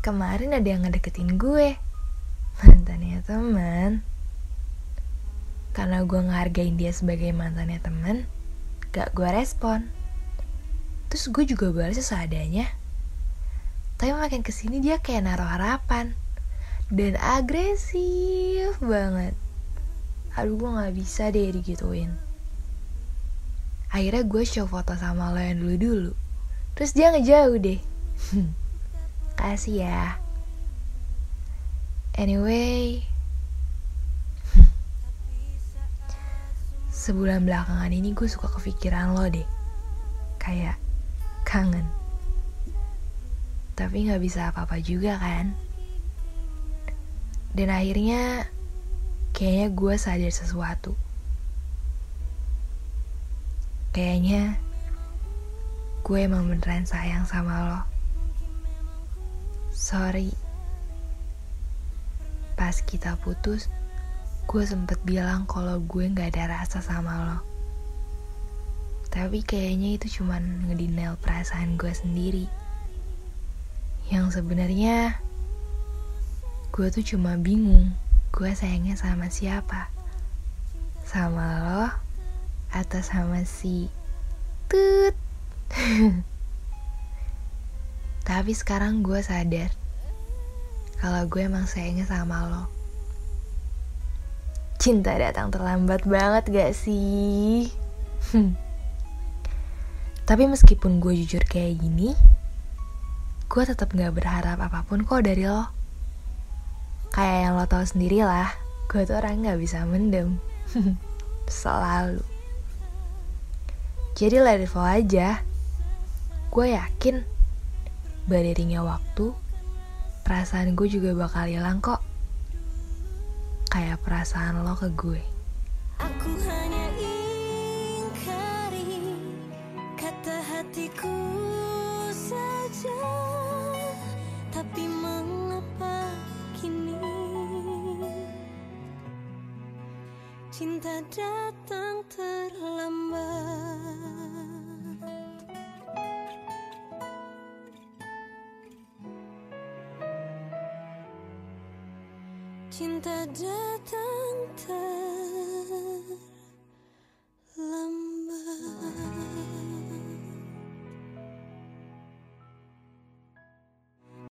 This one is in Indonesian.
kemarin ada yang ngedeketin gue. Mantannya teman. Karena gue ngehargain dia sebagai mantannya teman, gak gue respon. Terus gue juga balas seadanya. Tapi makin ke sini dia kayak naruh harapan. Dan agresif banget. Aduh gue gak bisa deh digituin. Akhirnya gue show foto sama lo yang dulu-dulu. Terus dia ngejauh deh. Kasih ya. Anyway, sebulan belakangan ini gue suka kepikiran lo deh. Kayak kangen. Tapi gak bisa apa-apa juga kan. Dan akhirnya kayaknya gue sadar sesuatu. Kayaknya gue emang beneran sayang sama lo. Sorry. Pas kita putus, gue sempet bilang kalau gue gak ada rasa sama lo. Tapi kayaknya itu cuman ngedinail perasaan gue sendiri. Yang sebenarnya gue tuh cuma bingung gue sayangnya sama siapa. Sama lo atau sama si Tut. Tapi sekarang gue sadar kalau gue emang sayangnya sama lo. Cinta datang terlambat banget gak sih? Tapi meskipun gue jujur kayak gini, gue tetap gak berharap apa pun kok dari lo. Kayak yang lo tau sendiri lah, gue tuh orang gak bisa mendem. Selalu. Jadi let it aja. Gue yakin, beriringnya waktu, perasaan gue juga bakal hilang kok. Kayak perasaan lo ke gue. Aku hanya ingkari kata hatiku saja Tapi mengapa kini Cinta datang terlambat Cinta datang